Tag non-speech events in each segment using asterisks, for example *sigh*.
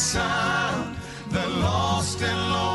sound, the lost and lost.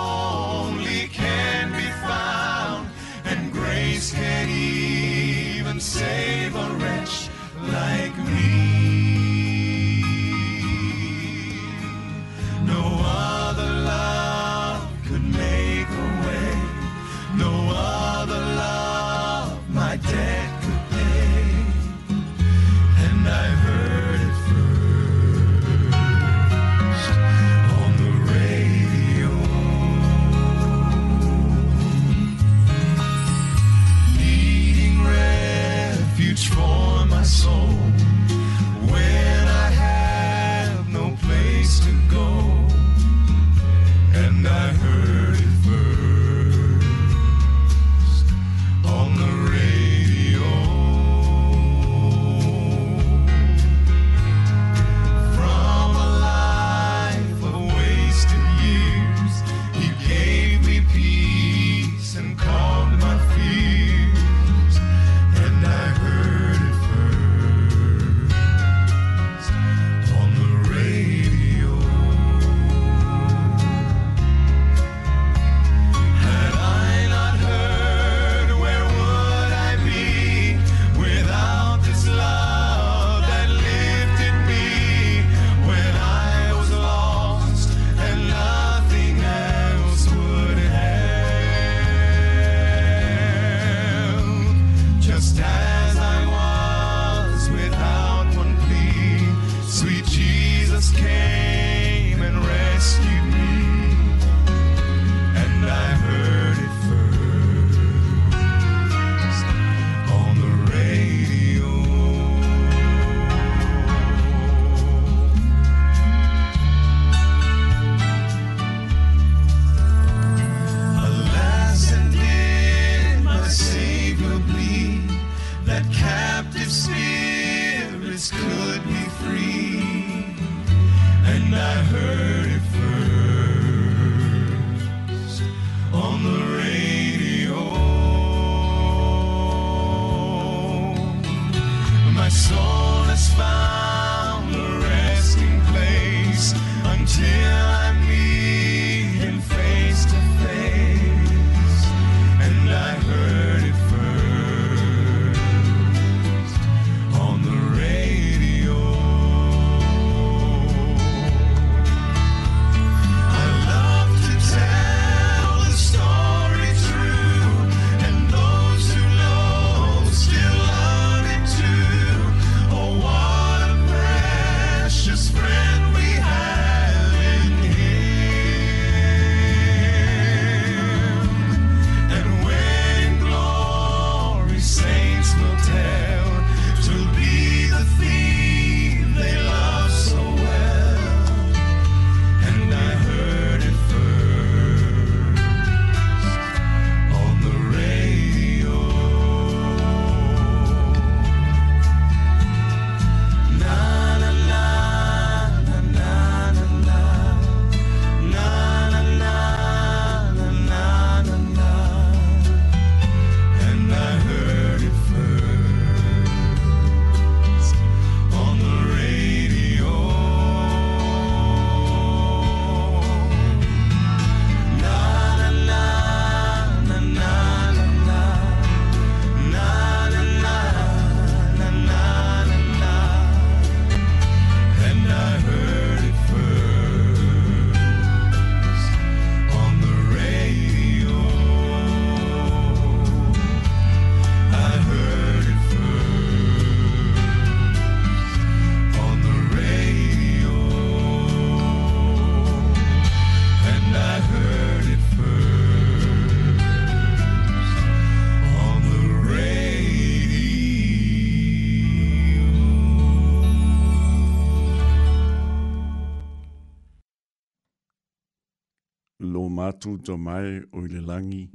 tuto mai o le langi.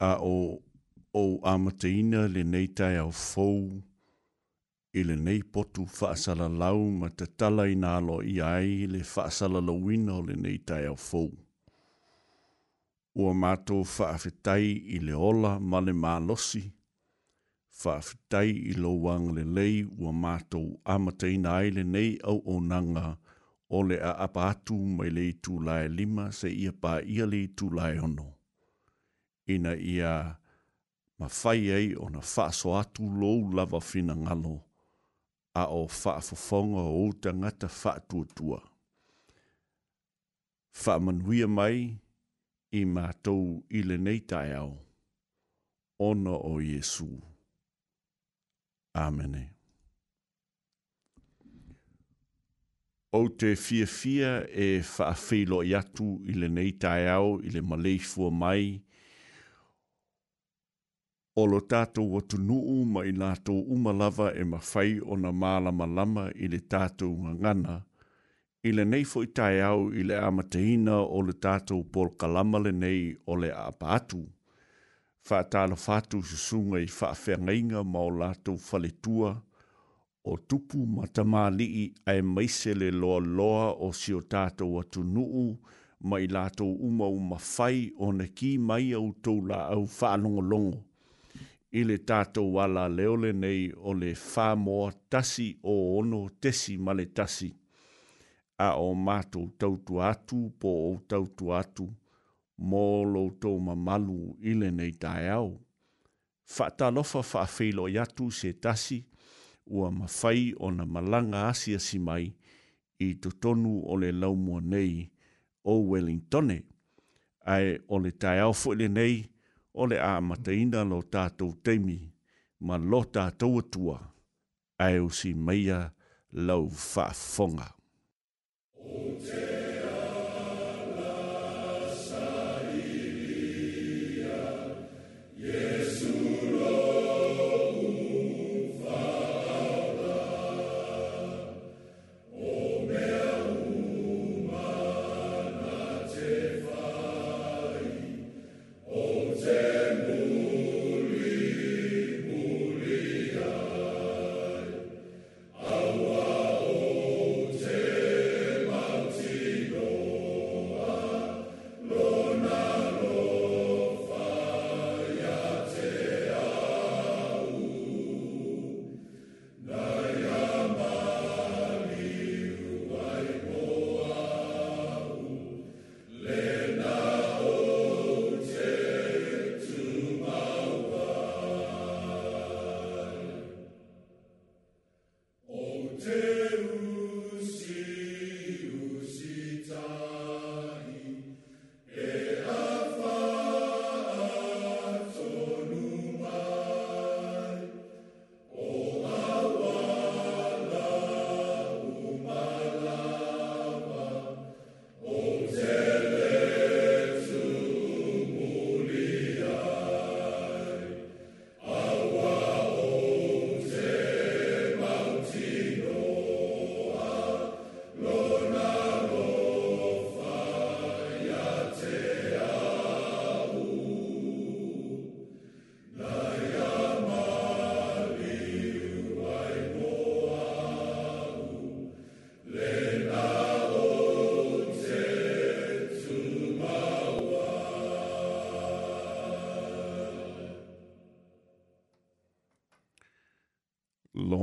A o, o amateina le neitai au fou, i le nei potu whaasala lau ma te tala i nalo i ai le whaasala lawina o le nei tai au fou. Ua mato whaafetai i le ola ma le malosi, whaafetai i lo wang le lei ua mato amateina ai le nei au onanga nanga o le a apa atu mai le itu lae lima se ia pā ia le itu lae ono. Ina ia ma fai ei o na whaaso atu lou lava fina ngalo a o whaafofonga o uta ngata whaatuatua. Whaamanuia mai i mātou i le nei tae ao. Ono o Jesu. Amenei. o te fia fia e whaafeilo i atu ile nei tai au, i malei fua mai, o lo tātou o tunu mai i lātou umalava e ma whai o na malama ile le tātou ngangana, i nei fo i tai au i le amateina o le tātou por kalama le nei ole le apatu, wha tālo fatu susunga i whaafeangainga ma o lātou faletua, o tupu matamali i ai maise le loa loa o si o tātou atu nuu, mai lātou uma o mawhai o na ki mai au tau la au whanongolongo. Ile le tātou ala leole nei o le whamoa tasi o ono tesi male tasi. A o mātou tautu atu po o tautu atu, mō lo tau mamalu i le nei tae au. fa whaafilo i atu se tasi, ua mawhai o na malanga asia si mai i tu tonu o le laumua nei o Wellingtone. Ai o le tai au nei o le a mataina lo tātou teimi ma lo tātou atua ai o si meia lau whaafonga. Okay.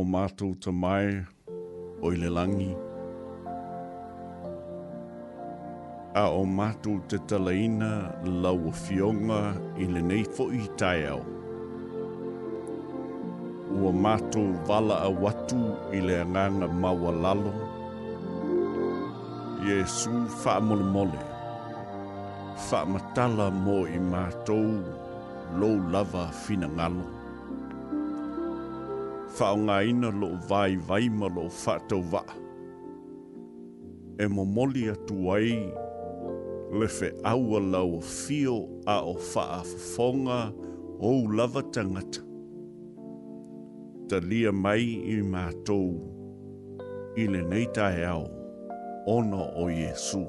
mātou ta mai o le langi. A o mātou te talaina lau o fionga i le nei fo i tai au. Ua mātou wala a watu i le anganga maua lalo. Iesu wha mole mole. Wha matala mō i mātou lo lava fina ngalo whaonga ina lo vai vai ma lo whatau va. E mo moli atu ai, le fe aua lau fio a o wha a o lava tangata. Ta lia mai i mātou, i le nei tae au, ono o Jesu.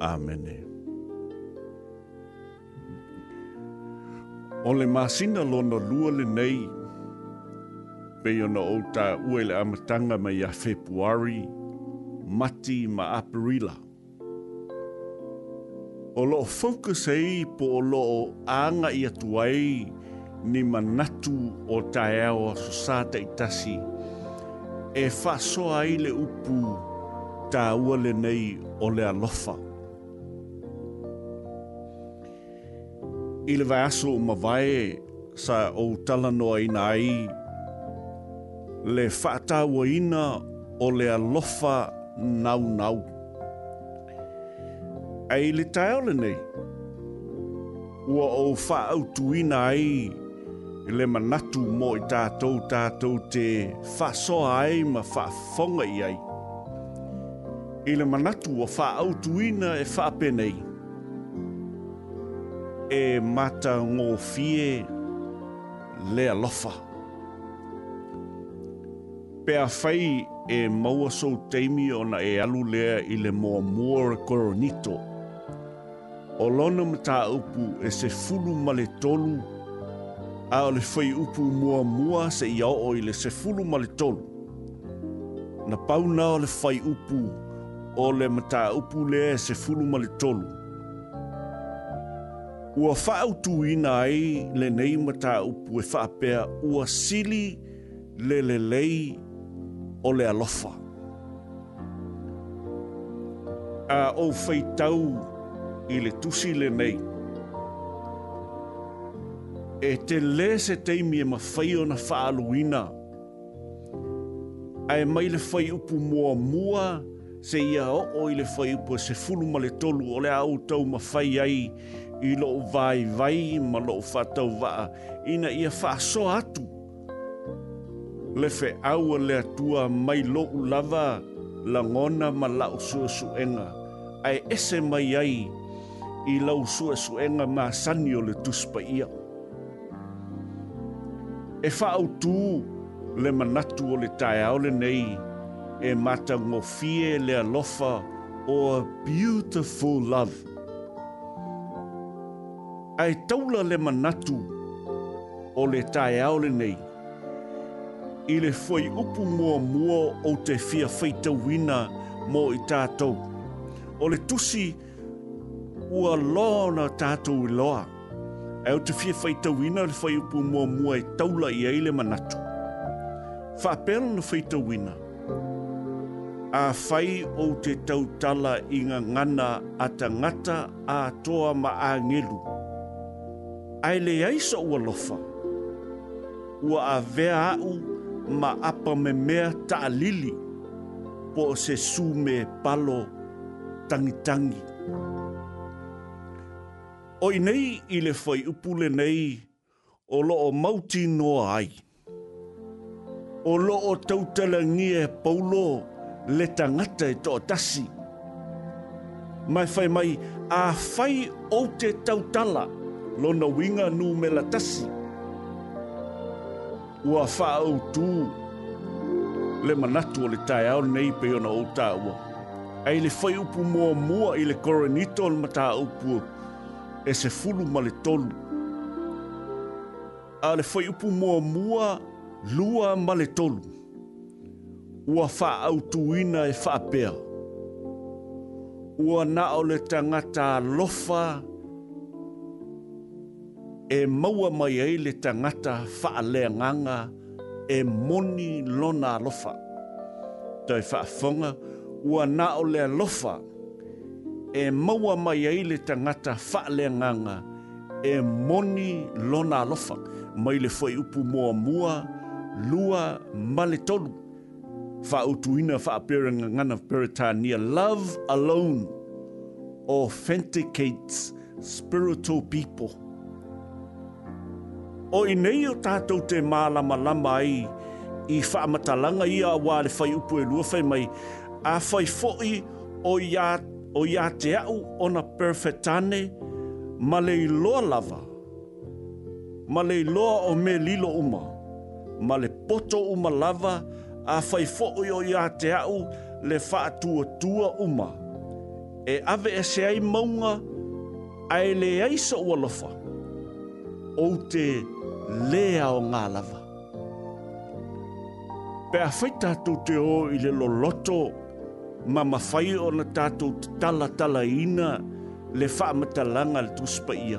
Amen. Amen. O le masina lona lua le nei, pe ona o ta uele amatanga mai a Februari, mati ma Aprila. O lo focus ei po o loo anga i atuai ni manatu o ta eo a susata i tasi, e fa soa ai le upu ta uele nei o le alofa. i le vai aso ma vai sa o talanoa ina ai le whaatawa ina o le alofa nau nau. Ei le taiole nei, ua o whaautu ina ai le manatu mo i tātou tātou te whasoa ai ma whafonga i ai. I manatu o whaautu ina e whapenei. Ei e mata ngō fie le alofa. Pea whai e maua sou teimi ona e alu lea i le mō mōra koronito. O lona mta upu e se fulu male tolu, a o le whai upu moa mua se i o i le se fulu male tolu. Na pauna o le whai upu, o le mta upu lea se fulu male tolu. Na Ua whaautu ina ai le nei mata upu e whaapea ua sili le le lei o le alofa. A o whaitau i le tusi le nei. E te le se teimi e mawhai o na whaalu ina. A e mai le whai upu mua mua se ia o o i le whai upu se fulu ma le tolu o le au tau mawhai ai. Ia i lo vai vai ma lo fata va ina ia fa so atu le fe au le tua mai lo lava la ngona ma la su su ai ese mai ai i la su su enga ma sanio le tuspa ia e fa au tu le manatu o le tai au le nei e mata ngofie le alofa o oh, a beautiful love ai taula le manatu o le tae aole nei. I le foi upu mua mua o te fia feita wina mō i tātou. O le tusi ua loa na tātou i loa. E o te fia feita wina le foi upu mua mua i taula i eile manatu. Whapela na feita wina. A fai o te tautala i ngā ngana a ta ngata a toa ma a ngelu ai le aiso ua lofa. Ua a vea au ma apa me mea taalili po se su me palo tangitangi. O i nei i le fai upule nei o loo mauti noa ai. O loo tautala ngie paulo le tangata e toa tasi. Mai fai mai a fai o te tautala. Mai lona winga nu me la Ua faa au tū, le manatu o le tai au nei pe ona au tāua. Ai le fai upu mua mua i le koronito al mata upu e se fulu ma le tolu. A le fai upu mua mua lua ma le tolu. Ua faa au tūina e faa pea. Ua na o le tangata lofa e maua mai ai le tangata whaalea nganga e moni lona lofa. Tau whaafonga ua na o lofa e maua mai ai le tangata whaalea nganga e moni lona lofa. Mai le fwai upu mua mua lua male tolu. Wha utuina wha apere ngana peretania. Love alone authenticates spiritual people o i nei o tātou te mālama lama ai i whaamatalanga ia a wāle whai upu e lua whai mai a whai fo'i o ia, o ia te au o na perfetane ma lei loa lava ma lei loa o me lilo uma ma le poto uma lava a whai fo'i o ia te au le whaatua tua uma e ave e se ai maunga ai le aisa ua lofa ou te lea o ngā lava. Pe a whai tātou te o i le lo loto, ma ma whai o na tātou te tala tala ina le whaamata langa le tuspa ia.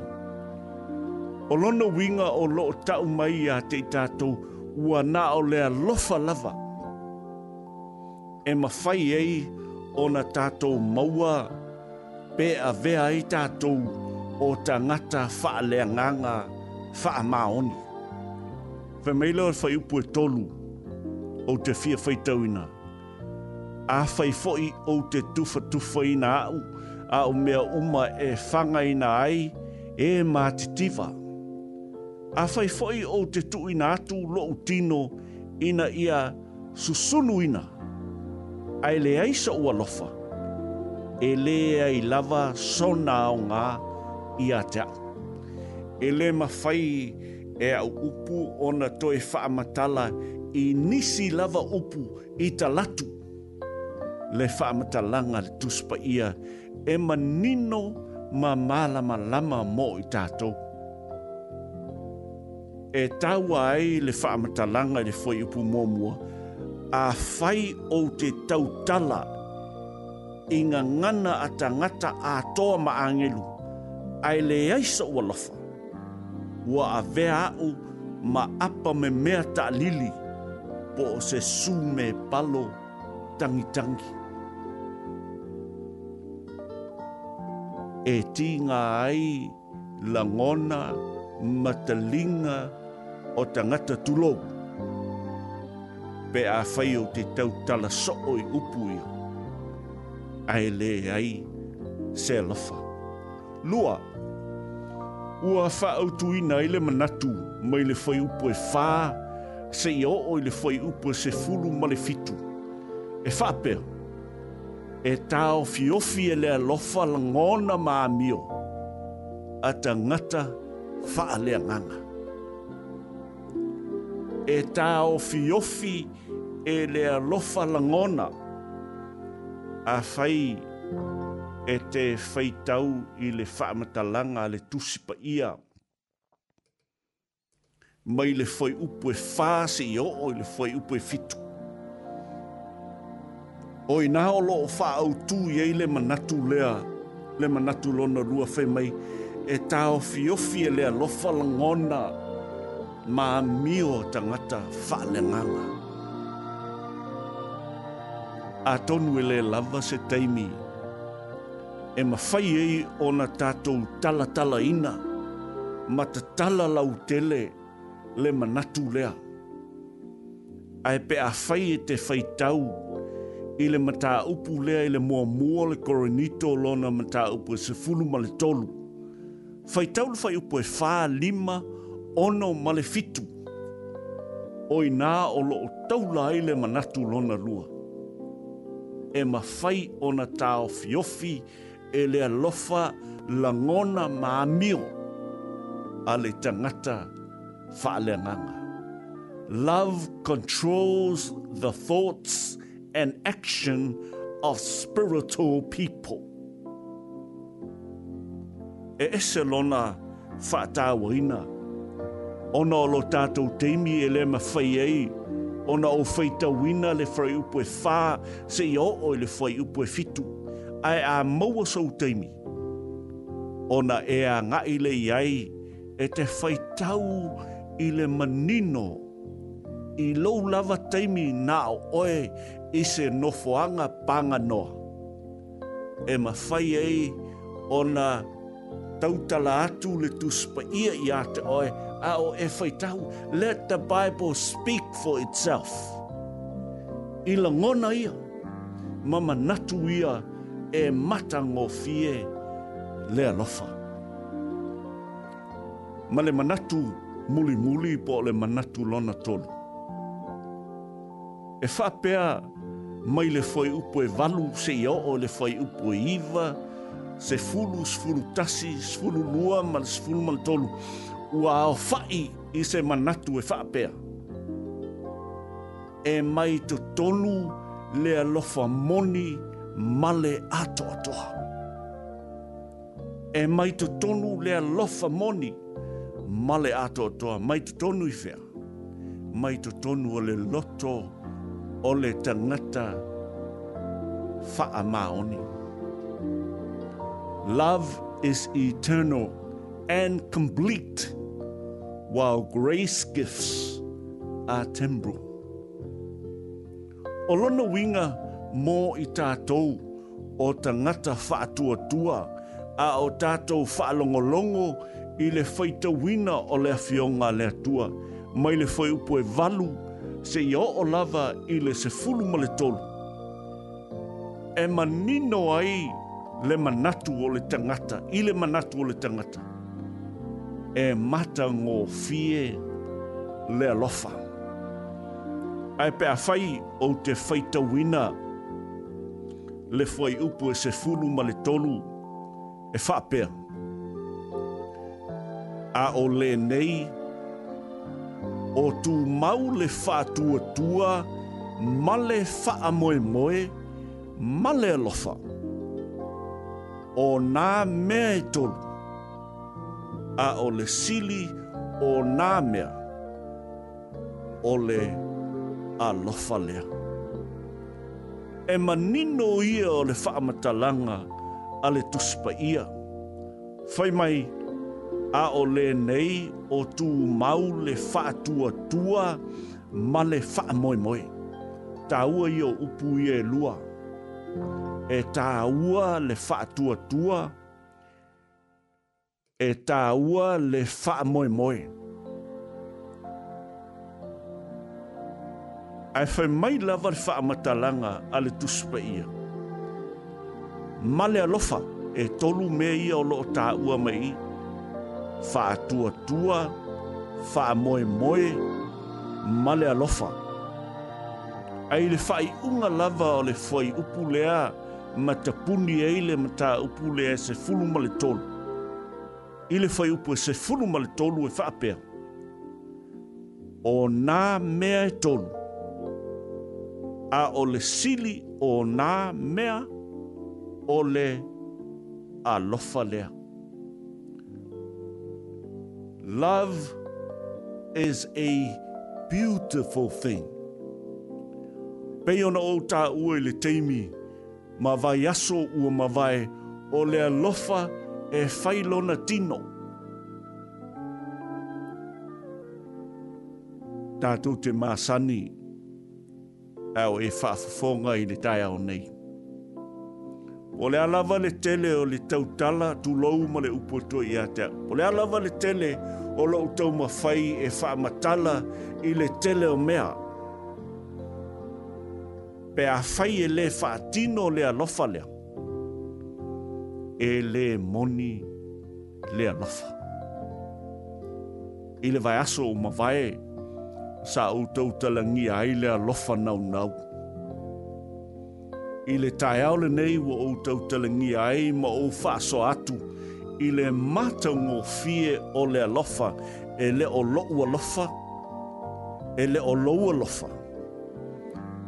O lona winga o lo o tau mai a te tātou ua nā o lea lofa lava. E ma whai ei o na tātou maua pe a vea i tātou o ta ngata whaalea nganga faa maoni. Fa meila o e fai upu e tolu o te fia fai tauina. A fai foi o te tufa tufa ina au a o mea uma e whanga ina ai e māti tiva. A fai foi o te tu ina atu lo tino ina ia susunu ina. Ai le aisa ua lofa. E ai lava sona o ngā ia te aku e le mawhai e au upu ona na toi whaamatala i nisi lava upu i ta latu. Le whaamatalanga le tuspa ia e manino ma malama lama mo i tātou. E tāua ai le whaamatalanga le foi upu mōmua a whai o te tautala i ngā ngana a tangata a toa ma angelu ai le aisa ua lofa ua a vea au ma apa me mea ta lili po o se su me palo tangi tangi. E ti ngā ai la ngona matalinga o tangata tulou. Pe a whai o te tau tala soo i upu ia. Ai le ai se lafa. Lua! ua whaautuina i le manatu mai le whai upo e whā, se i o i le whai upo e se fulu ma le fitu. E whape, e tāo fiofi e lea lofa la ngona mā mio, a ta ngata whaa lea nganga. E tāo fiofi e lea lofa la ngona, a whai e te whaitau i le whaamatalanga le tusipa ia. Mai le foi upo e whāse i o, le foi upo e fitu. O i nā o wha au tū i e le manatu lea, le manatu lona rua whai mai, e tā o fiofi e lea lofa langona, mā mio tangata wha le ngala. A tonu e le lava se teimi, e e mawhai ei o na tātou tala tala ina, ma te tala lau tele le manatu lea. Ai pe a whai e te whai tau, i le mata upu lea i le mua mua le koronito lona mata upu e se fulu ma le tolu. Whai tau le whai upu e whā lima ono ma le fitu. Oi nā o lo o taula ai le manatu lona lua. E ma whai ona tāo fiofi, fiofi, e le alofa lagona mamio a le tagata faaleagaga love controls the thoughts and action of spiritual people e ese lona faatauaina ona o lo tatou teimi e lē mafai ai ona o faitauina le faraiupu e fā seʻi oo i le faraiupu e fitu ai a maua sou teimi. Ona e a ngai le iai e te whaitau i le manino i lou lava teimi nā oe i se nofoanga panga noa. E ma whai ei ona tautala atu le tuspa ia i ate oe a o e whaitau let the Bible speak for itself. I la ngona ia, mama natu ia e mata ngofie le alofa. Ma le manatu muli muli po le manatu lona tolu. E whapea mai le foi upo e valu se i o le foi upo e iva, se fulu, sfulu tasi, sfulu lua, mal sfulu mal tolu. Ua o fai i se manatu e whapea. E mai to tolu le alofa moni e male ato atoatoa. E mai to tonu lea lofa moni, male ato atoatoa, mai to tonu i fea. Mai to tonu o le loto, o le tangata, faa maoni. Love is eternal and complete, while grace gifts are temporal. O lona winga, mō i tātou o ta ngata whaatuatua a o tātou whaalongolongo i le whaitawina o le afionga le atua mai le whai upo e valu se i o o lava i le se fulu ma le tolu. E manino ai le manatu o le tangata, i le manatu o le tangata. E mata ngō fie le alofa. Ai pe a whai o te whaitawina o le foi upu e se fulu ma le tolu e whapea. A o le nei, o tu mau le whātua tua, ma le wha moe moe, ma le alofa. O nā mea e tolu, a o le sili o nā mea, o le alofa lea e manino ia o le whaamatalanga a le tuspa ia. Whai mai, a o le nei o tū mau le whaatua tua ma le whaamoe moe. Tā ua ia upu ia e lua. E tā ua le whaatua tua, e tā ua le whaamoe moe. ai fai mai lava le faamatalaga a le tusupe ia ma alofa e tolu mea ia o loo taʻua maii faatuatua faamoemoe ma male alofa ai le faaiʻuga lava o le fuai upu lea ma tapuni ai le mataupu lea e ma le tolu i le fai upu e ma le tolu e faapea o nā mea e tolu a o le sili o nā mea o le a lofa lea. Love is a beautiful thing. Pei ona o tā ua le teimi, ma vai aso ua ma vai o le a lofa e failona tino. Tātou te māsani, au e whaafafonga i le tai au nei. O le alawa le tele o le tautala tu lou ma le upoto i atea. O le alawa le tele o lo utau mawhai e whaamatala i le tele o mea. Pe a whai e le whaatino le alofa lea. E le moni le alofa. I le vai aso o mawhai e sa o tau talangi ai le alofa nau nau. I le tai au le nei wa o tau talangi ai ma o faso atu, i le mata ngō fie o le alofa, e le o loo alofa, e le o loo alofa,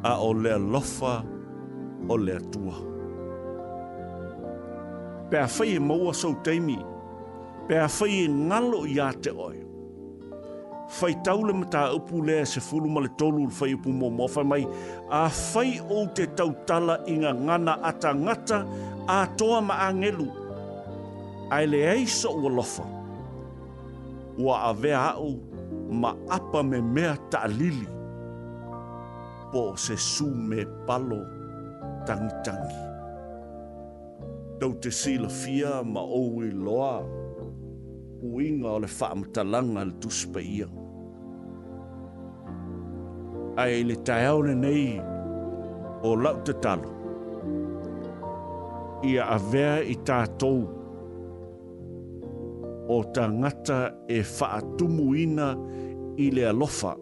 a o le alofa o le atua. Pea fai e maua sau teimi, pea fai e ngalo i a te oi fai tau le mata upu le se fulu ma tolu le fai upu mo mofa mai a fai o te tau tala i ngana ata ngata a toa ma a ngelu a le eiso ua lofa ua a vea au ma apa me mea ta lili po se su me palo tangi tangi tau te sila fia ma oui loa uinga o le whaamatalanga le tuspeia. ia ai le taone nei o lau te talo. Ia avea i tātou o ta ngata e whaatumuina i le alofa.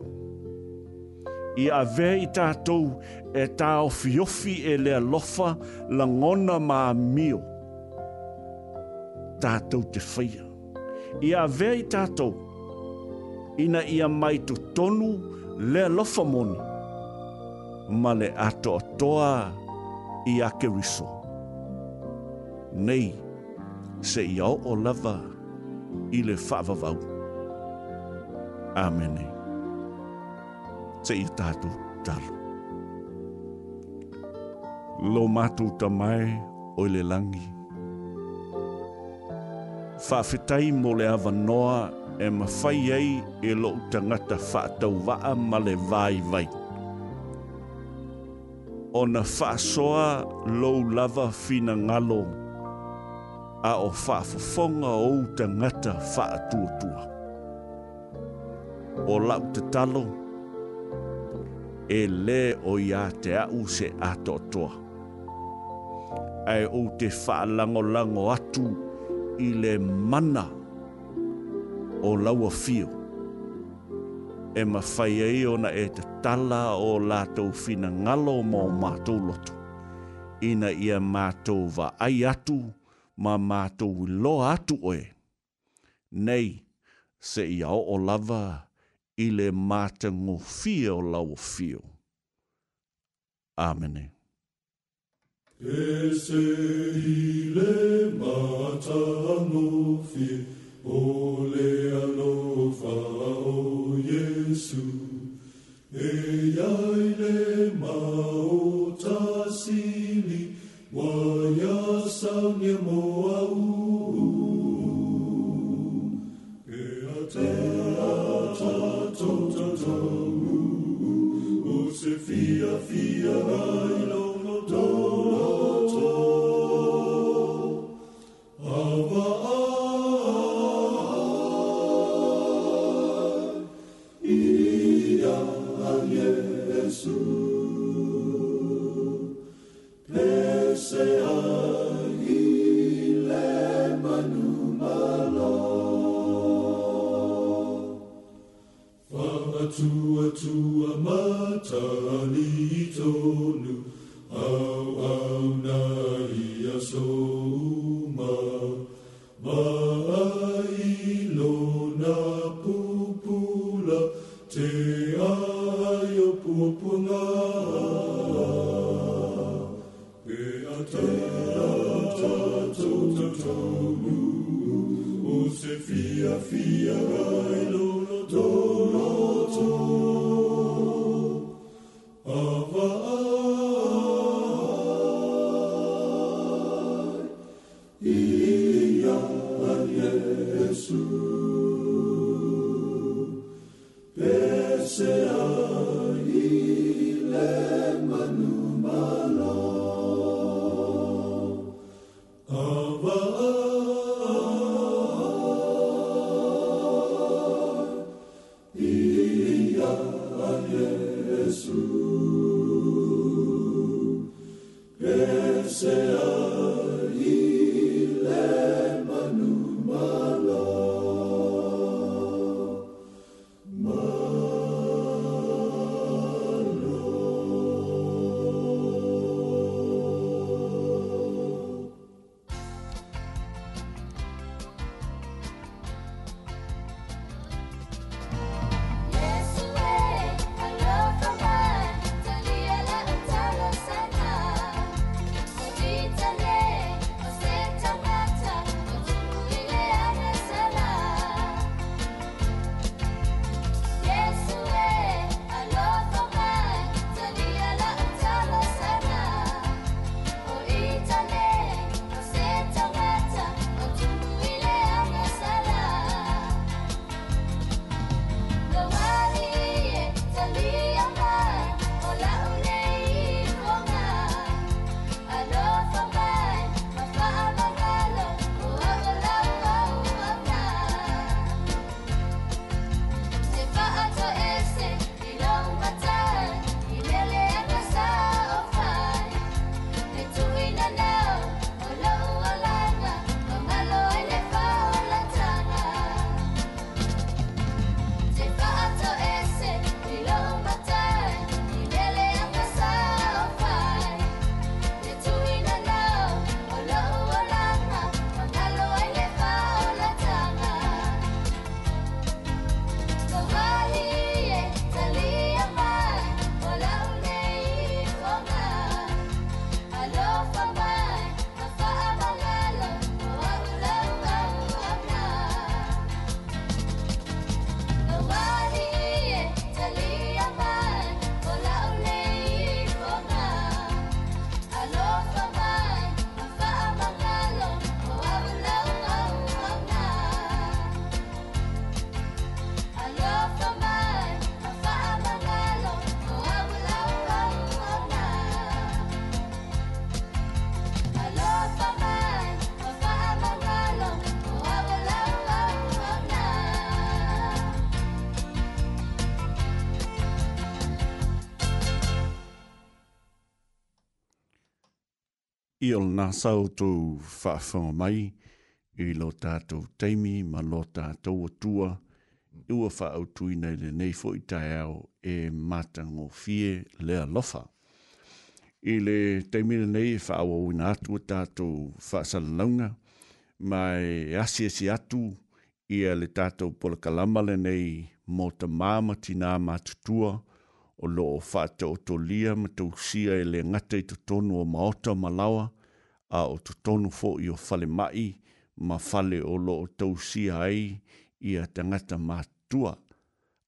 Ia avea i tātou e tā ofiofi e le alofa la ngona mā mio. Tātou te whaia. Ia avea i tātou ina ia mai tu tonu tonu le alofa moni ma le atoatoa i akeriso nei se au oo lava i le faavavau amene seʻia tatou talo lo matou tamae o i le lagi faafetai mo le avanoa e mawhai ei e lo tangata whātau waa ma le vai vai. O na whāsoa lou lava fina ngalo a o whāfafonga o ngata whātuatua. O lau te talo e le o ia te au se atotoa. Ai o te whālango lango atu i le mana o laua fio. E ma fai ai ona e te tala o lātou fina ngalo mō mātou lotu. Ina ia mātou va ai atu, ma mātou lo atu oe. Nei, se ia o o lava, ile mātango fia o laua fio. Amene. Esse ile mātango fia, Ole alofa o Jesu, eyaile mao tasili, waya saunia moa uu. atea ta o se fia fia hailo tua tua mata ni tonu au au na ia soma ma i o nā sautou whaafunga mai i lo tātou teimi ma lo tātou atua i ua whaautui nei le nei fo i tai au e mātango fie lea lofa. I le teimi le nei whaawau i nā atua tātou whaasalaunga ma e asi asi atu i a le tātou polakalama le nei mō ta māma tina mātutua mātutua o loo fata o to lia ma tau sia e le ngata i tonu o maota malawa a o to tonu fo i o fale mai ma fale o loo tau sia ai i a tangata matua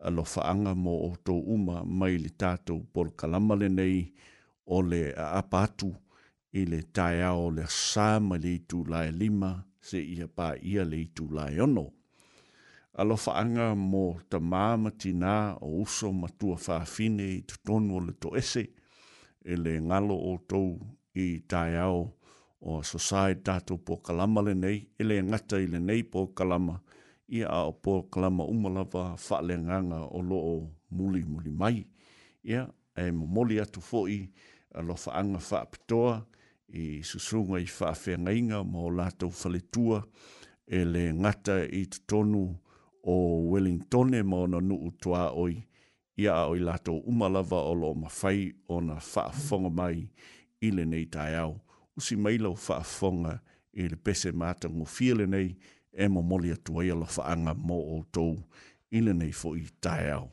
a lo faanga mo o to uma mai le tatou por kalamale nei o le a apatu i le taia o le sa mai le itu lae lima se ia pa ia le itu lae ono alofaaga mo tamā mama tina o uso matua fafine i totonu o le toese e le o tou i taeao o sosae tatou pokalama lenei e le agata i lenei kalama ia a o pokalama uma lava faaleagaga o lo o muli muli mai e e momoli atu foʻi alofaaga faapitoa i susunga i faafeagaiga mo latou faletua e le gata i totonu o Wellington e maona nuu tua oi ia oi lato umalava o lo mawhai o na whaafonga mai i le nei tai au. Usi mai lau whaafonga i le pese mata ngu fiele nei e mo molia tuai ala whaanga mo o tou i le nei fo i tai au.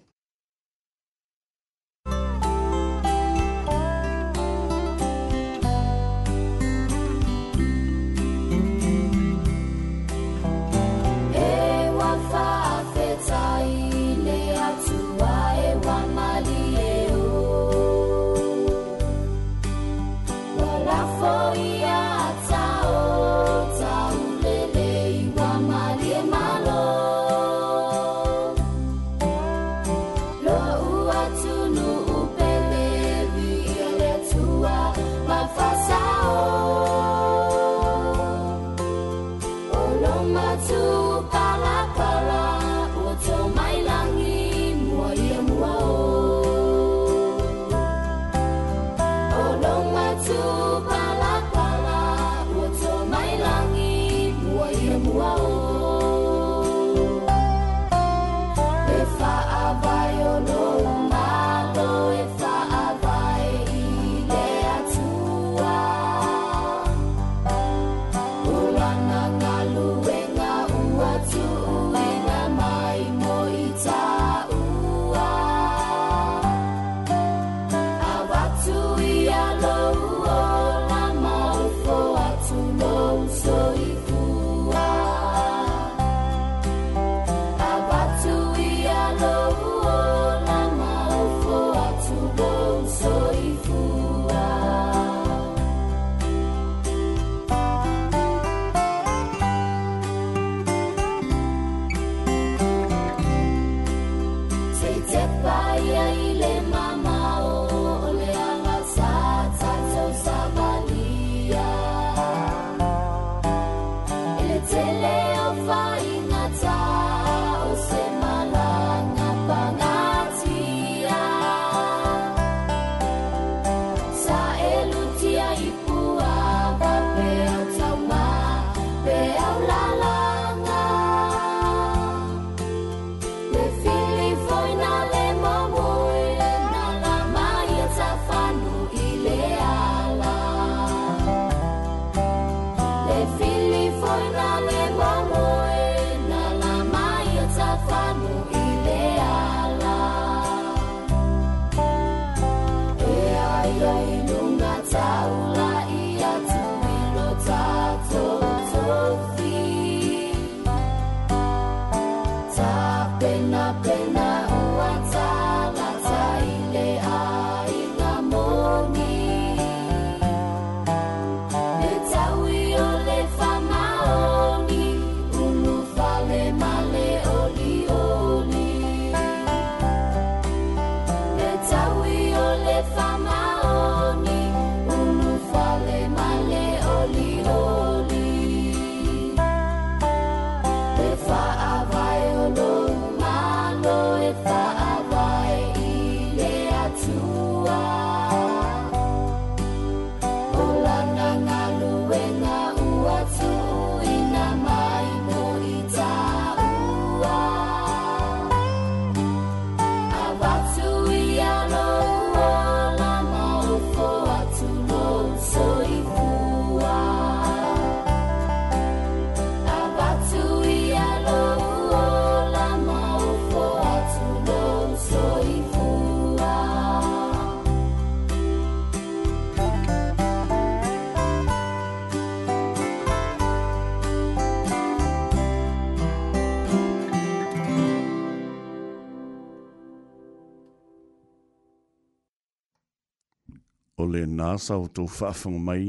le nasa sau tō whaafung mai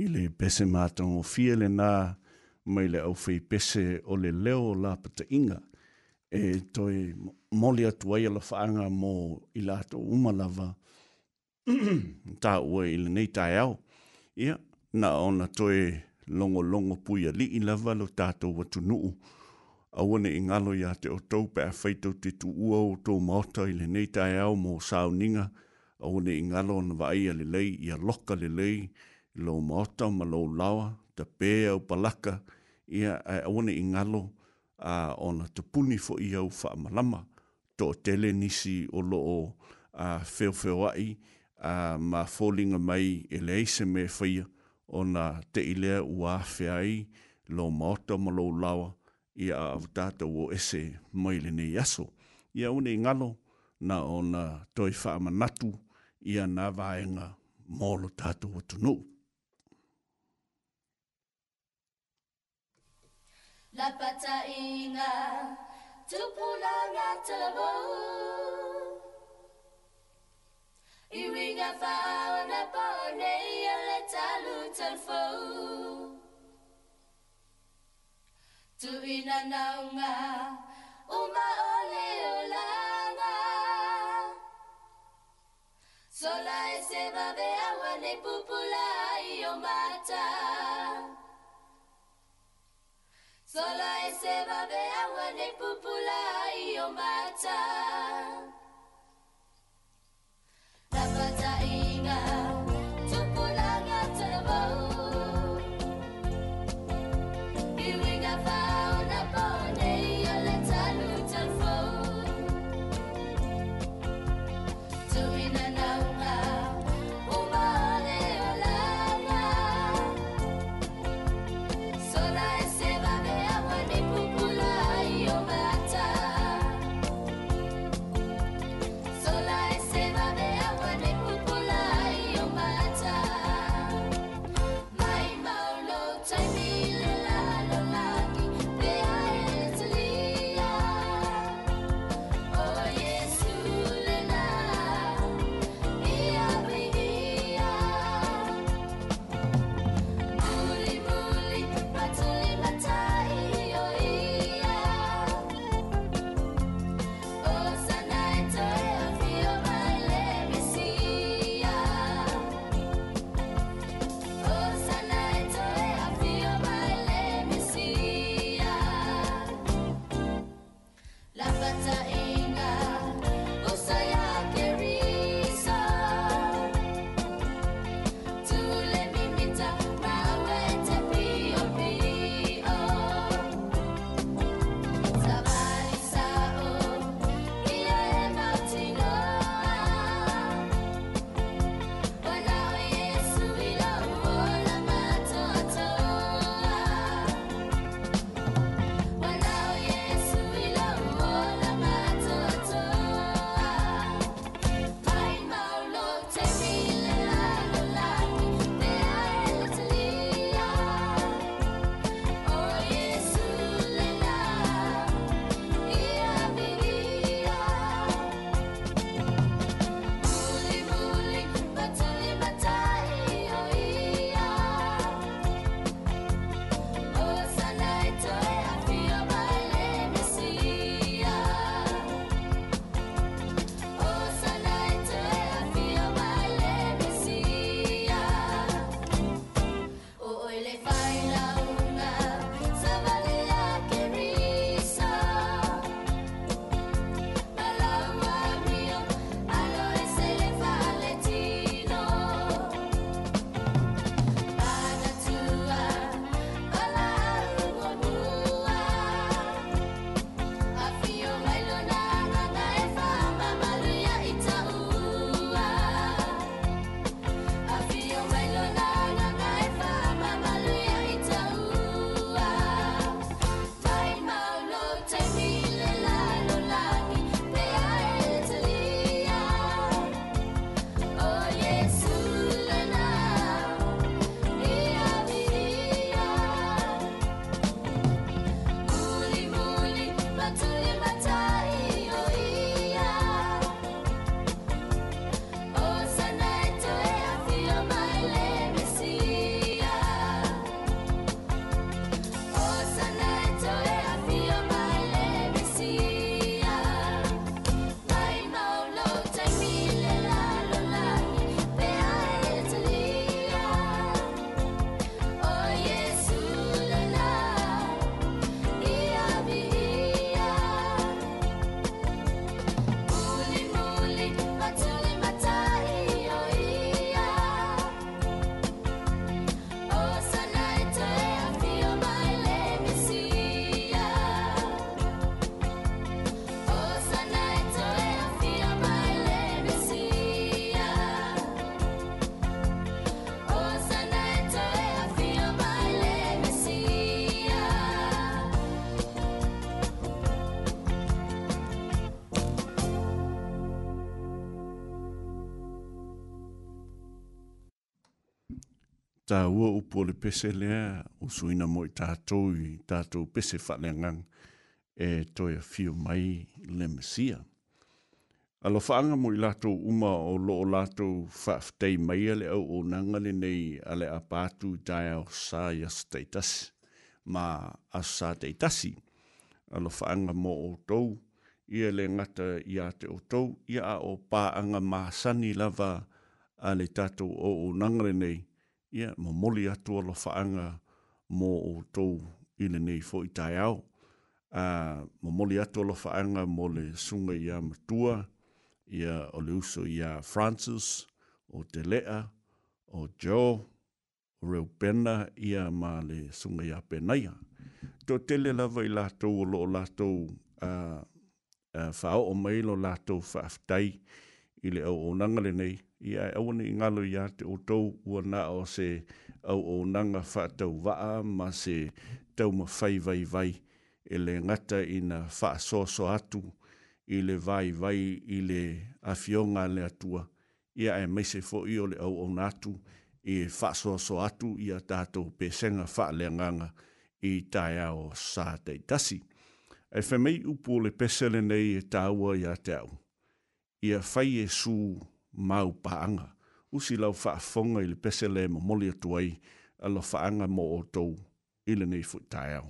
i le pese mātango fia le nā mai le au whi pese o le leo la pata inga e toi moli atu ai ala whaanga mō i lato umalawa *clears throat* tā ua i le nei tai au ia nā ona toi longo longo puia li i lava lo tato watu nuu awane i ngalo ya te o tau pa a whaitau te tu ua o tō maota i le nei tai au mō sao au ne ingalo na vaia le lei, ia loka le lei, lo maota ma lo lawa, ta pēa o palaka, ia au ne ingalo a uh, ona te fo i au wha malama, to tele nisi o lo o uh, feo feo ai, ma fōlinga mai e le eise me whaia, ona te ilea ua whea ai, lo maota ma lo lawa, ia avutata o ese mai le ne yaso. Ia ne ingalo, na ona toi wha manatu, natu, ia nā vāenga mōlo tātou atu nō. La pata ina, tupu la ngā tabo Iwi ngā whāo na pō nei a le talu talfo Tu ina naunga, uma o leo lai sola ese beawa ne pupula iomata sola ese beawa ne pupula iomata ta ua upo le pese lea o suina mo i tātou i tātou pese whaleangang e toia fio mai le mesia. Alo whaanga mo i lātou uma o loo lātou whaftei mai ale au o nangale nei ale a pātu dai au sā yas ma a sā teitasi. Alo whaanga mo o tou ia le ngata i a o tou ia a o pāanga māsani lava ale tātou o o nangale nei ia mo moli atua lo faanga mo o tou ile nei fo i tai au. A, mo moli atua lo faanga mo le sunga ia matua, ia o le uso ia Francis, o te lea, o Joe, o reo pena ia ma le sunga ia penaia. Tō tele lava i lātou o lo lātou a, a whao o mailo lātou whaaftai i le au o nangale nei, ia e awani ngalo ia te o tau ua na o se au o nanga whātau waa ma se tau ma whai vai vai e le ngata i na wha so atu i le vai vai i le afionga le atua ia e meise fo i o le au o natu i e so so atu i a tātou senga wha le nganga i tai au sā tei tasi. E whemei upo le pesele nei e tāua i a te au. Ia whai e suu mau paanga. Usi lau whaafonga i le pese le mo moli atuai a lo whaanga mo o tou ile nei fuitai au.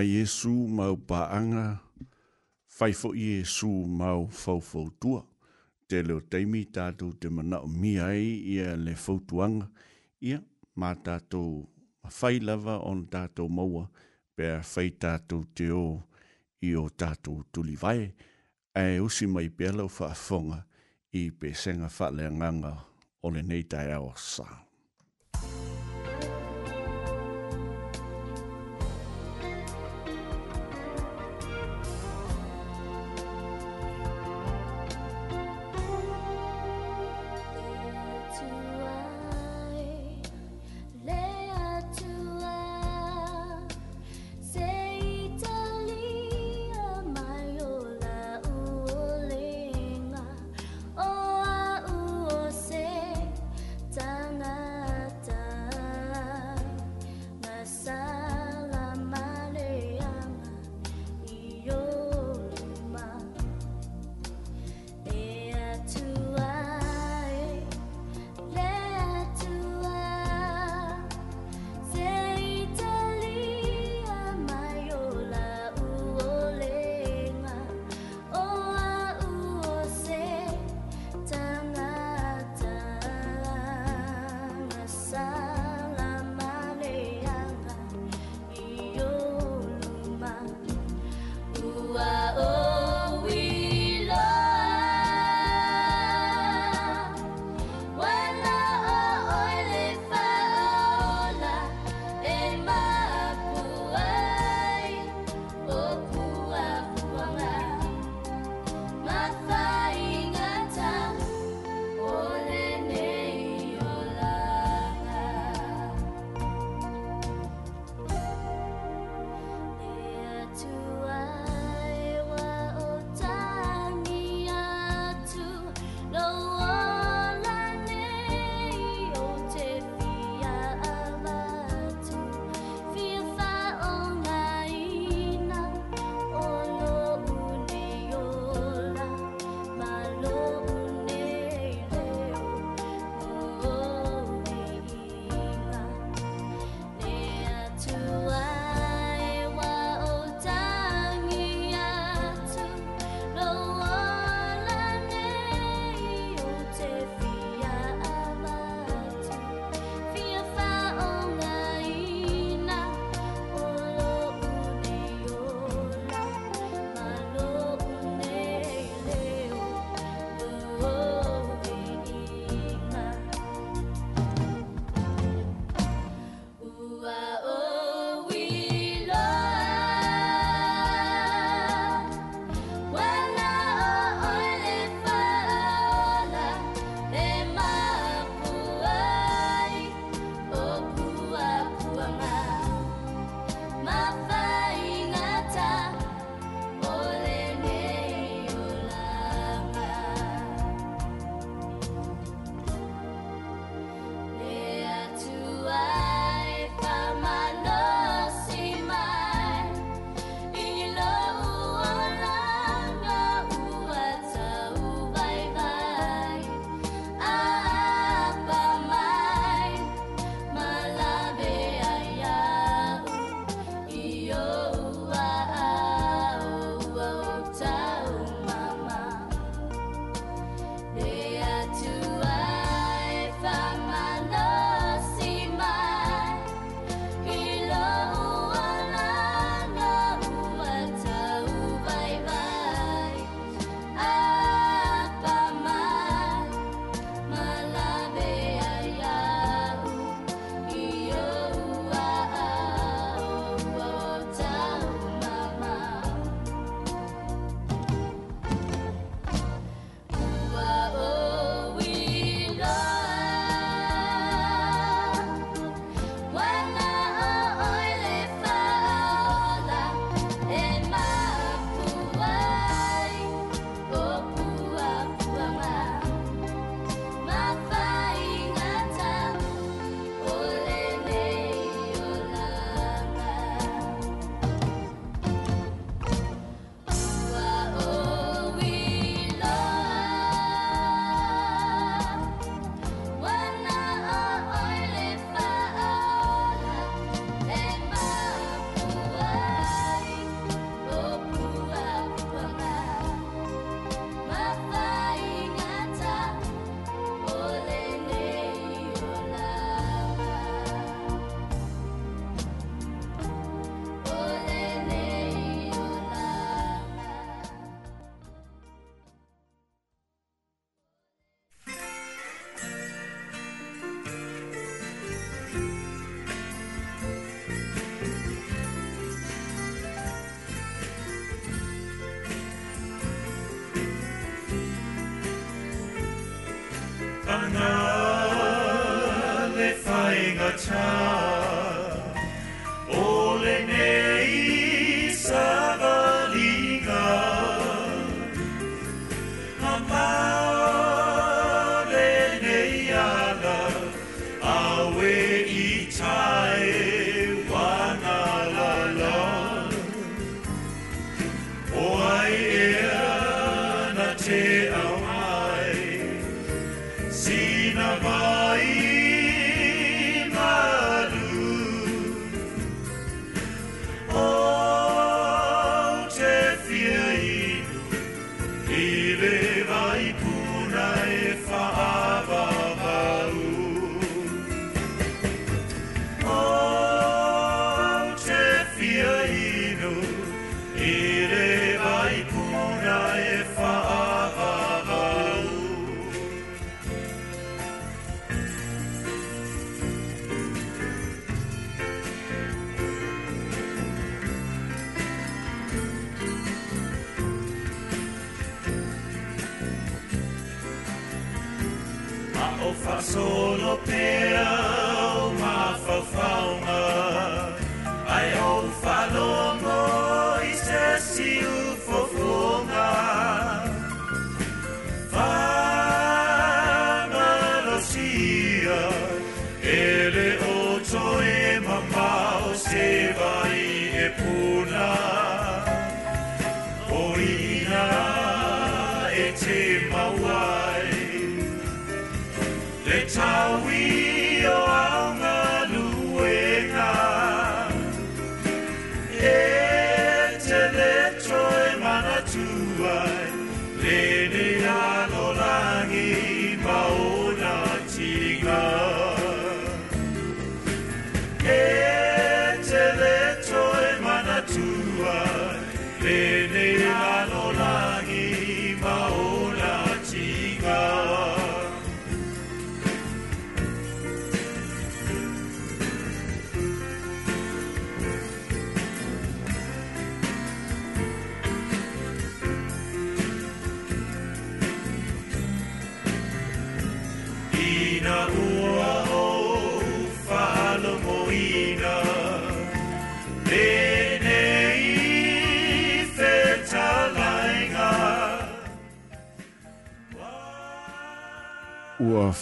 fai Jesu mau paanga, fai fo Jesu mau fau fau tua. Te leo teimi tātou te mana o miai ia le tuanga, ia mā tātou fai lava on tātou maua, pēr fai tātou te o i o tātou tuli vai, e usi mai pēlau whaafonga i pēsenga whaleanganga o le neitai au sāu.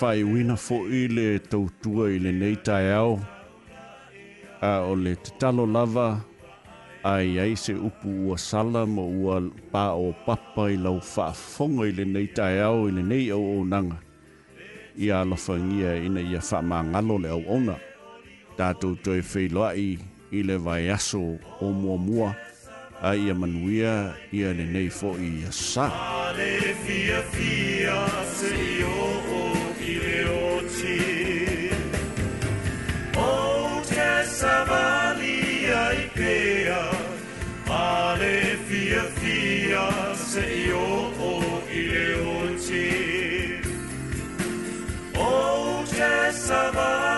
whai wina fo i le tautua i le nei au. A o le te talo lava, a i aise upu ua sala mo ua pā o papa i lau whaafonga i le nei tai au i le nei au o nanga. I a lofa ngia ina i a wha mā le au ona. Tātou toi whei loa i, i le vai aso o mua mua a ia manuia ia le nei fo i a sa. Fia fia se Savalia Ikea, Ale Fia Fia, Seio O Ileonchi. Oh, Jessavalia.